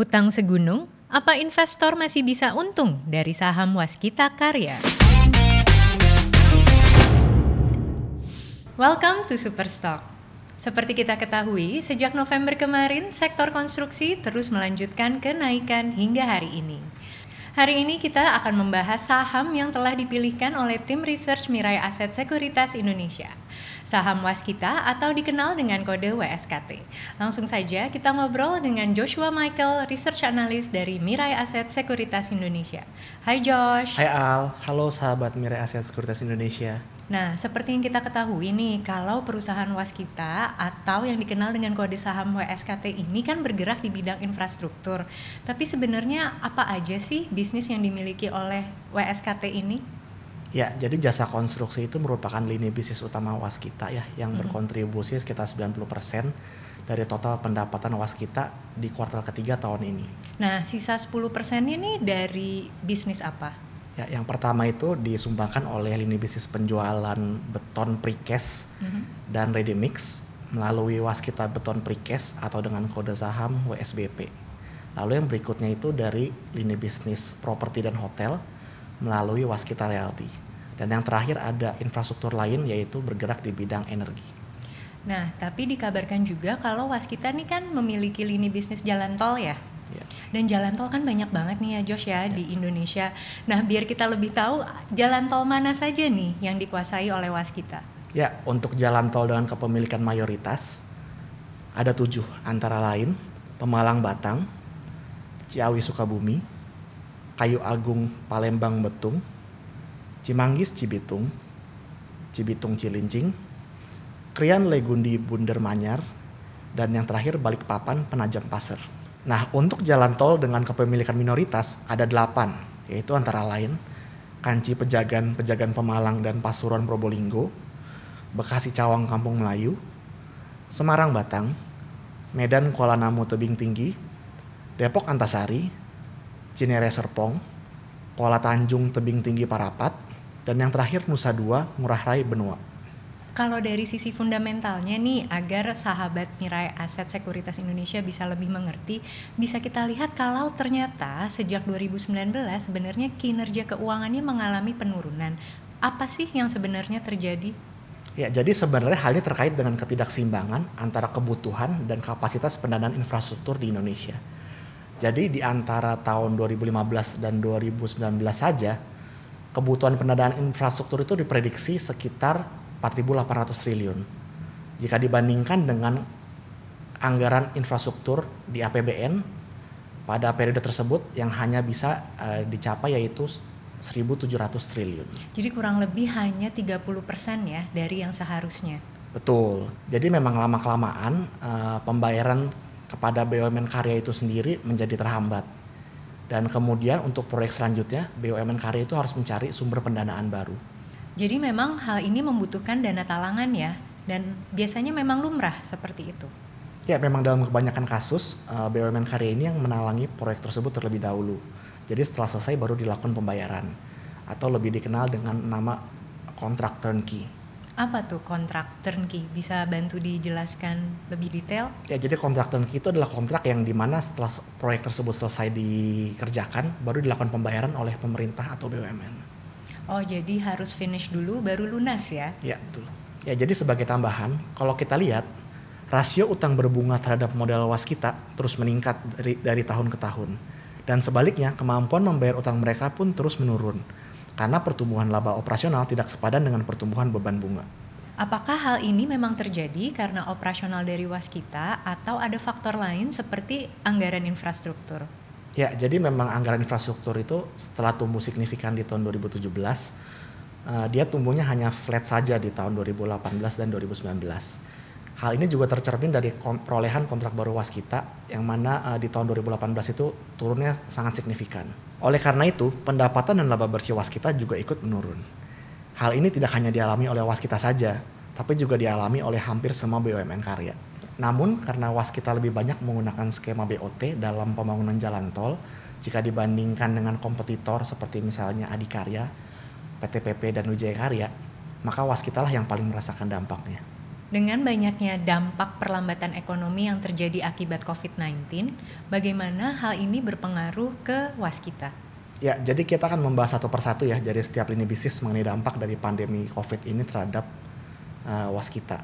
Utang segunung, apa investor masih bisa untung dari saham Waskita Karya? Welcome to Superstock. Seperti kita ketahui, sejak November kemarin, sektor konstruksi terus melanjutkan kenaikan hingga hari ini. Hari ini kita akan membahas saham yang telah dipilihkan oleh tim research Mirai Aset Sekuritas Indonesia. Saham Waskita atau dikenal dengan kode WSKT. Langsung saja kita ngobrol dengan Joshua Michael, research analyst dari Mirai Aset Sekuritas Indonesia. Hai Josh. Hai Al, halo sahabat Mirai Aset Sekuritas Indonesia. Nah, seperti yang kita ketahui nih, kalau perusahaan Waskita atau yang dikenal dengan kode saham WSKT ini kan bergerak di bidang infrastruktur. Tapi sebenarnya apa aja sih bisnis yang dimiliki oleh WSKT ini? Ya, jadi jasa konstruksi itu merupakan lini bisnis utama Waskita ya, yang berkontribusi sekitar 90% dari total pendapatan Waskita di kuartal ketiga tahun ini. Nah, sisa 10% ini dari bisnis apa? Ya, yang pertama itu disumbangkan oleh lini bisnis penjualan beton precast mm-hmm. dan ready mix melalui Waskita Beton Precast atau dengan kode saham WSBP. Lalu yang berikutnya itu dari lini bisnis properti dan hotel melalui Waskita Realty. Dan yang terakhir ada infrastruktur lain yaitu bergerak di bidang energi. Nah, tapi dikabarkan juga kalau Waskita ini kan memiliki lini bisnis jalan tol ya? Yeah. Dan jalan tol kan banyak banget nih ya Josh ya yeah. di Indonesia. Nah biar kita lebih tahu jalan tol mana saja nih yang dikuasai oleh Waskita. Ya untuk jalan tol dengan kepemilikan mayoritas ada tujuh antara lain Pemalang Batang, Ciawi Sukabumi, Kayu Agung Palembang Betung, Cimanggis Cibitung, Cibitung Cilincing, Krian Legundi Bunder Manyar, dan yang terakhir Balikpapan Penajam Pasir. Nah, untuk jalan tol dengan kepemilikan minoritas ada delapan, yaitu antara lain Kanci Pejagan, Pejagan Pemalang dan Pasuruan Probolinggo, Bekasi Cawang Kampung Melayu, Semarang Batang, Medan Kuala Namu Tebing Tinggi, Depok Antasari, Cinere Serpong, Kuala Tanjung Tebing Tinggi Parapat, dan yang terakhir Nusa Dua Ngurah Rai Benua. Kalau dari sisi fundamentalnya nih, agar sahabat Mirai Aset Sekuritas Indonesia bisa lebih mengerti, bisa kita lihat kalau ternyata sejak 2019 sebenarnya kinerja keuangannya mengalami penurunan. Apa sih yang sebenarnya terjadi? Ya, jadi sebenarnya hal ini terkait dengan ketidakseimbangan antara kebutuhan dan kapasitas pendanaan infrastruktur di Indonesia. Jadi di antara tahun 2015 dan 2019 saja, kebutuhan pendanaan infrastruktur itu diprediksi sekitar 4.800 triliun. Jika dibandingkan dengan anggaran infrastruktur di APBN pada periode tersebut yang hanya bisa uh, dicapai yaitu 1.700 triliun. Jadi kurang lebih hanya 30% ya dari yang seharusnya. Betul. Jadi memang lama-kelamaan uh, pembayaran kepada BUMN karya itu sendiri menjadi terhambat. Dan kemudian untuk proyek selanjutnya BUMN karya itu harus mencari sumber pendanaan baru. Jadi memang hal ini membutuhkan dana talangan ya, dan biasanya memang lumrah seperti itu. Ya, memang dalam kebanyakan kasus eh, BUMN karya ini yang menalangi proyek tersebut terlebih dahulu. Jadi setelah selesai baru dilakukan pembayaran atau lebih dikenal dengan nama kontrak turnkey. Apa tuh kontrak turnkey? Bisa bantu dijelaskan lebih detail? Ya, jadi kontrak turnkey itu adalah kontrak yang di mana setelah proyek tersebut selesai dikerjakan, baru dilakukan pembayaran oleh pemerintah atau BUMN. Oh, jadi harus finish dulu baru lunas ya? Ya, betul. Ya, jadi sebagai tambahan, kalau kita lihat rasio utang berbunga terhadap modal waskita terus meningkat dari, dari tahun ke tahun. Dan sebaliknya, kemampuan membayar utang mereka pun terus menurun karena pertumbuhan laba operasional tidak sepadan dengan pertumbuhan beban bunga. Apakah hal ini memang terjadi karena operasional dari waskita atau ada faktor lain seperti anggaran infrastruktur? Ya, jadi memang anggaran infrastruktur itu setelah tumbuh signifikan di tahun 2017, uh, eh, dia tumbuhnya hanya flat saja di tahun 2018 dan 2019. Hal ini juga tercermin dari perolehan kontrak baru Waskita yang mana uh, di tahun 2018 itu turunnya sangat signifikan. Oleh karena itu, pendapatan dan laba bersih Waskita juga ikut menurun. Hal ini tidak hanya dialami oleh Waskita saja, tapi juga dialami oleh hampir semua BUMN karya. Namun karena Waskita lebih banyak menggunakan skema BOT dalam pembangunan jalan tol jika dibandingkan dengan kompetitor seperti misalnya Adikarya, PTPP dan Wijaya Karya, maka Waskita lah yang paling merasakan dampaknya. Dengan banyaknya dampak perlambatan ekonomi yang terjadi akibat COVID-19, bagaimana hal ini berpengaruh ke waskita? Ya, jadi kita akan membahas satu persatu ya dari setiap lini bisnis mengenai dampak dari pandemi COVID ini terhadap uh, waskita.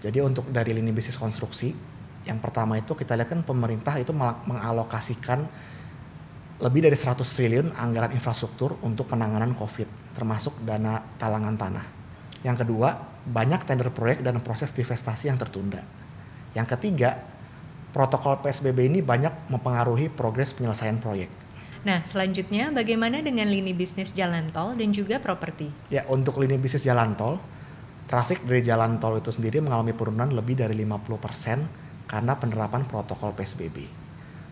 Jadi untuk dari lini bisnis konstruksi, yang pertama itu kita lihat kan pemerintah itu mengalokasikan lebih dari 100 triliun anggaran infrastruktur untuk penanganan COVID, termasuk dana talangan tanah. Yang kedua, banyak tender proyek dan proses divestasi yang tertunda. Yang ketiga, protokol PSBB ini banyak mempengaruhi progres penyelesaian proyek. Nah, selanjutnya bagaimana dengan lini bisnis jalan tol dan juga properti? Ya, untuk lini bisnis jalan tol, trafik dari jalan tol itu sendiri mengalami penurunan lebih dari 50% karena penerapan protokol PSBB.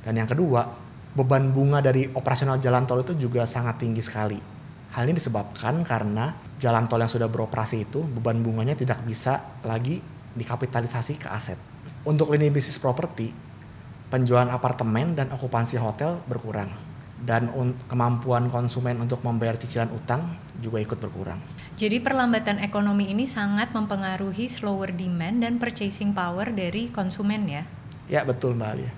Dan yang kedua, beban bunga dari operasional jalan tol itu juga sangat tinggi sekali Hal ini disebabkan karena jalan tol yang sudah beroperasi itu beban bunganya tidak bisa lagi dikapitalisasi ke aset. Untuk lini bisnis properti, penjualan apartemen dan okupansi hotel berkurang dan kemampuan konsumen untuk membayar cicilan utang juga ikut berkurang. Jadi perlambatan ekonomi ini sangat mempengaruhi slower demand dan purchasing power dari konsumen ya? Ya betul Mbak Alia.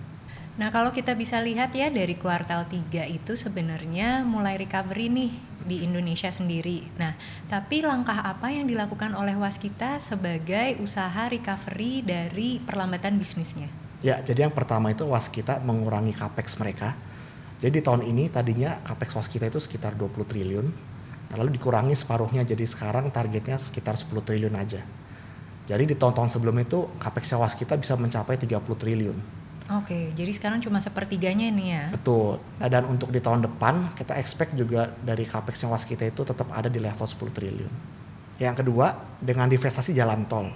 Nah kalau kita bisa lihat ya dari kuartal 3 itu sebenarnya mulai recovery nih di Indonesia sendiri. Nah tapi langkah apa yang dilakukan oleh Waskita sebagai usaha recovery dari perlambatan bisnisnya? Ya jadi yang pertama itu Waskita mengurangi capex mereka. Jadi di tahun ini tadinya capex Waskita itu sekitar 20 triliun. Nah, lalu dikurangi separuhnya jadi sekarang targetnya sekitar 10 triliun aja. Jadi di tahun-tahun sebelum itu capex Waskita bisa mencapai 30 triliun. Oke, jadi sekarang cuma sepertiganya ini ya? Betul. Nah, dan untuk di tahun depan kita expect juga dari capex yang was kita itu tetap ada di level 10 triliun. Yang kedua, dengan divestasi jalan tol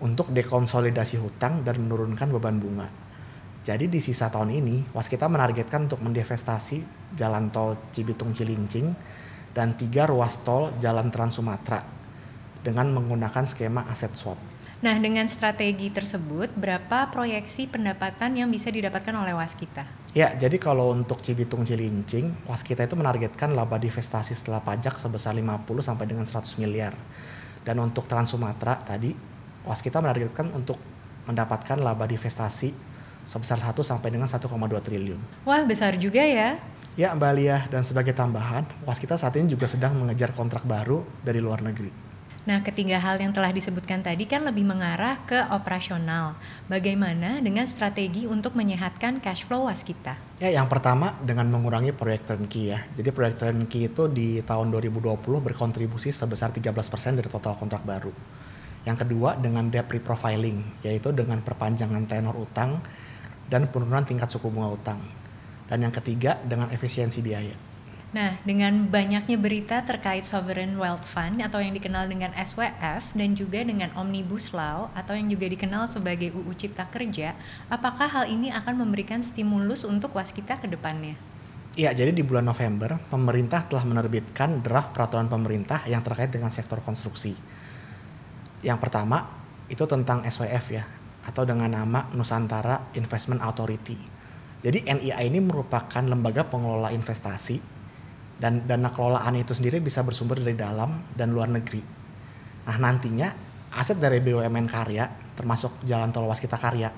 untuk dekonsolidasi hutang dan menurunkan beban bunga. Jadi di sisa tahun ini, Waskita menargetkan untuk mendivestasi jalan tol Cibitung Cilincing dan tiga ruas tol jalan Trans Sumatera dengan menggunakan skema aset swap. Nah, dengan strategi tersebut, berapa proyeksi pendapatan yang bisa didapatkan oleh Waskita? Ya, jadi kalau untuk Cibitung Cilincing, Waskita itu menargetkan laba divestasi setelah pajak sebesar 50 sampai dengan 100 miliar. Dan untuk Trans Sumatera tadi, Waskita menargetkan untuk mendapatkan laba divestasi sebesar 1 sampai dengan 1,2 triliun. Wah, besar juga ya. Ya, Mbak Lia, dan sebagai tambahan, Waskita saat ini juga sedang mengejar kontrak baru dari luar negeri. Nah, ketiga hal yang telah disebutkan tadi kan lebih mengarah ke operasional. Bagaimana dengan strategi untuk menyehatkan cash flow waskita? Ya, yang pertama dengan mengurangi proyek turnkey ya. Jadi proyek turnkey itu di tahun 2020 berkontribusi sebesar 13% dari total kontrak baru. Yang kedua dengan debt reprofiling, yaitu dengan perpanjangan tenor utang dan penurunan tingkat suku bunga utang. Dan yang ketiga dengan efisiensi biaya. Nah, dengan banyaknya berita terkait Sovereign Wealth Fund atau yang dikenal dengan SWF dan juga dengan Omnibus Law atau yang juga dikenal sebagai UU Cipta Kerja, apakah hal ini akan memberikan stimulus untuk waskita ke depannya? Iya, jadi di bulan November, pemerintah telah menerbitkan draft peraturan pemerintah yang terkait dengan sektor konstruksi. Yang pertama, itu tentang SWF ya, atau dengan nama Nusantara Investment Authority. Jadi NIA ini merupakan lembaga pengelola investasi dan dana kelolaan itu sendiri bisa bersumber dari dalam dan luar negeri. Nah nantinya aset dari BUMN karya termasuk jalan tol waskita karya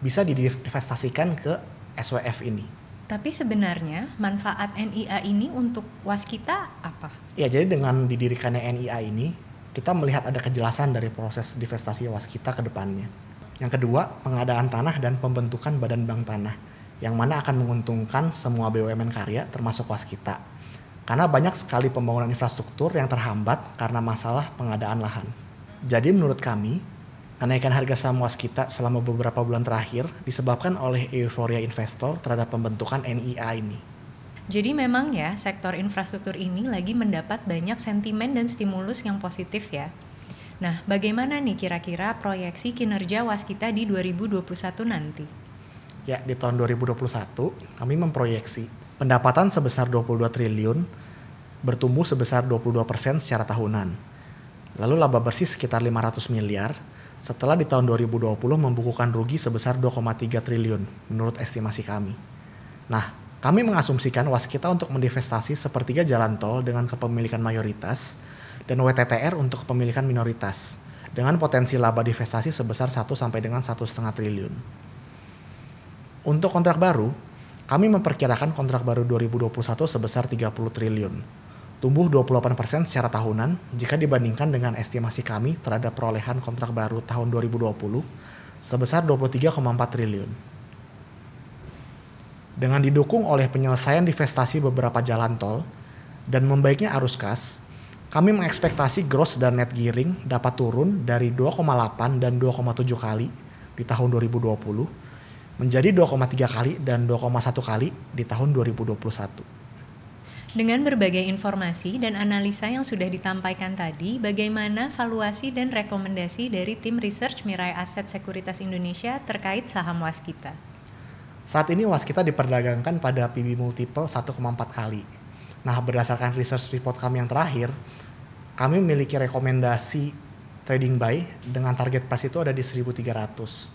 bisa diinvestasikan ke SWF ini. Tapi sebenarnya manfaat NIA ini untuk waskita apa? Ya jadi dengan didirikannya NIA ini kita melihat ada kejelasan dari proses divestasi waskita ke depannya. Yang kedua, pengadaan tanah dan pembentukan badan bank tanah yang mana akan menguntungkan semua BUMN karya termasuk waskita karena banyak sekali pembangunan infrastruktur yang terhambat karena masalah pengadaan lahan. Jadi menurut kami, kenaikan harga saham waskita selama beberapa bulan terakhir disebabkan oleh euforia investor terhadap pembentukan NIA ini. Jadi memang ya, sektor infrastruktur ini lagi mendapat banyak sentimen dan stimulus yang positif ya. Nah, bagaimana nih kira-kira proyeksi kinerja waskita di 2021 nanti? Ya, di tahun 2021 kami memproyeksi pendapatan sebesar 22 triliun bertumbuh sebesar 22% secara tahunan. Lalu laba bersih sekitar 500 miliar setelah di tahun 2020 membukukan rugi sebesar 2,3 triliun menurut estimasi kami. Nah, kami mengasumsikan waskita untuk mendivestasi sepertiga jalan tol dengan kepemilikan mayoritas dan WTTR untuk kepemilikan minoritas dengan potensi laba divestasi sebesar 1 sampai dengan 1,5 triliun. Untuk kontrak baru, kami memperkirakan kontrak baru 2021 sebesar 30 triliun, tumbuh 28% secara tahunan jika dibandingkan dengan estimasi kami terhadap perolehan kontrak baru tahun 2020 sebesar 23,4 triliun. Dengan didukung oleh penyelesaian divestasi beberapa jalan tol dan membaiknya arus kas, kami mengekspektasi gross dan net gearing dapat turun dari 2,8 dan 2,7 kali di tahun 2020 menjadi 2,3 kali dan 2,1 kali di tahun 2021. Dengan berbagai informasi dan analisa yang sudah ditampaikan tadi, bagaimana valuasi dan rekomendasi dari tim research Mirai Aset Sekuritas Indonesia terkait saham Waskita? Saat ini Waskita diperdagangkan pada PB multiple 1,4 kali. Nah, berdasarkan research report kami yang terakhir, kami memiliki rekomendasi trading buy dengan target price itu ada di 1300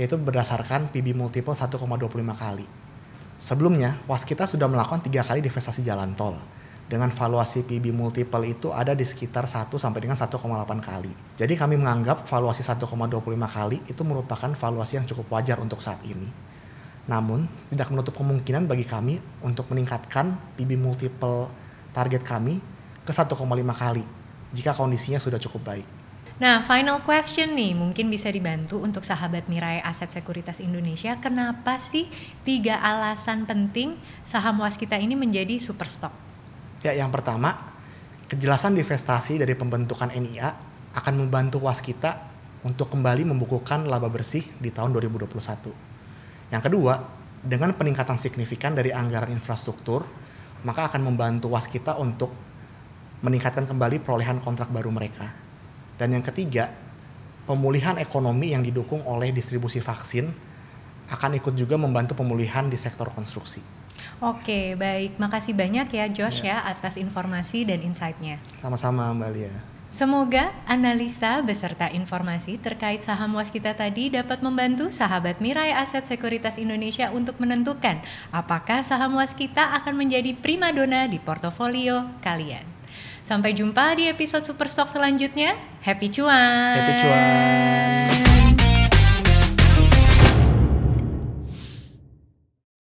yaitu berdasarkan PB multiple 1,25 kali. Sebelumnya, Waskita sudah melakukan tiga kali divestasi jalan tol. Dengan valuasi PB multiple itu ada di sekitar 1 sampai dengan 1,8 kali. Jadi kami menganggap valuasi 1,25 kali itu merupakan valuasi yang cukup wajar untuk saat ini. Namun, tidak menutup kemungkinan bagi kami untuk meningkatkan PB multiple target kami ke 1,5 kali jika kondisinya sudah cukup baik. Nah, final question nih, mungkin bisa dibantu untuk sahabat Mirai Aset Sekuritas Indonesia. Kenapa sih tiga alasan penting saham waskita ini menjadi super stock? Ya, yang pertama, kejelasan divestasi dari pembentukan NIA akan membantu waskita untuk kembali membukukan laba bersih di tahun 2021. Yang kedua, dengan peningkatan signifikan dari anggaran infrastruktur, maka akan membantu waskita untuk meningkatkan kembali perolehan kontrak baru mereka dan yang ketiga, pemulihan ekonomi yang didukung oleh distribusi vaksin akan ikut juga membantu pemulihan di sektor konstruksi. Oke, baik. Makasih banyak ya Josh ya, ya atas informasi dan insight-nya. Sama-sama Mbak Lia. Semoga analisa beserta informasi terkait saham waskita tadi dapat membantu sahabat Mirai Aset Sekuritas Indonesia untuk menentukan apakah saham waskita akan menjadi primadona di portofolio kalian. Sampai jumpa di episode Superstock selanjutnya. Happy cuan. Happy cuan.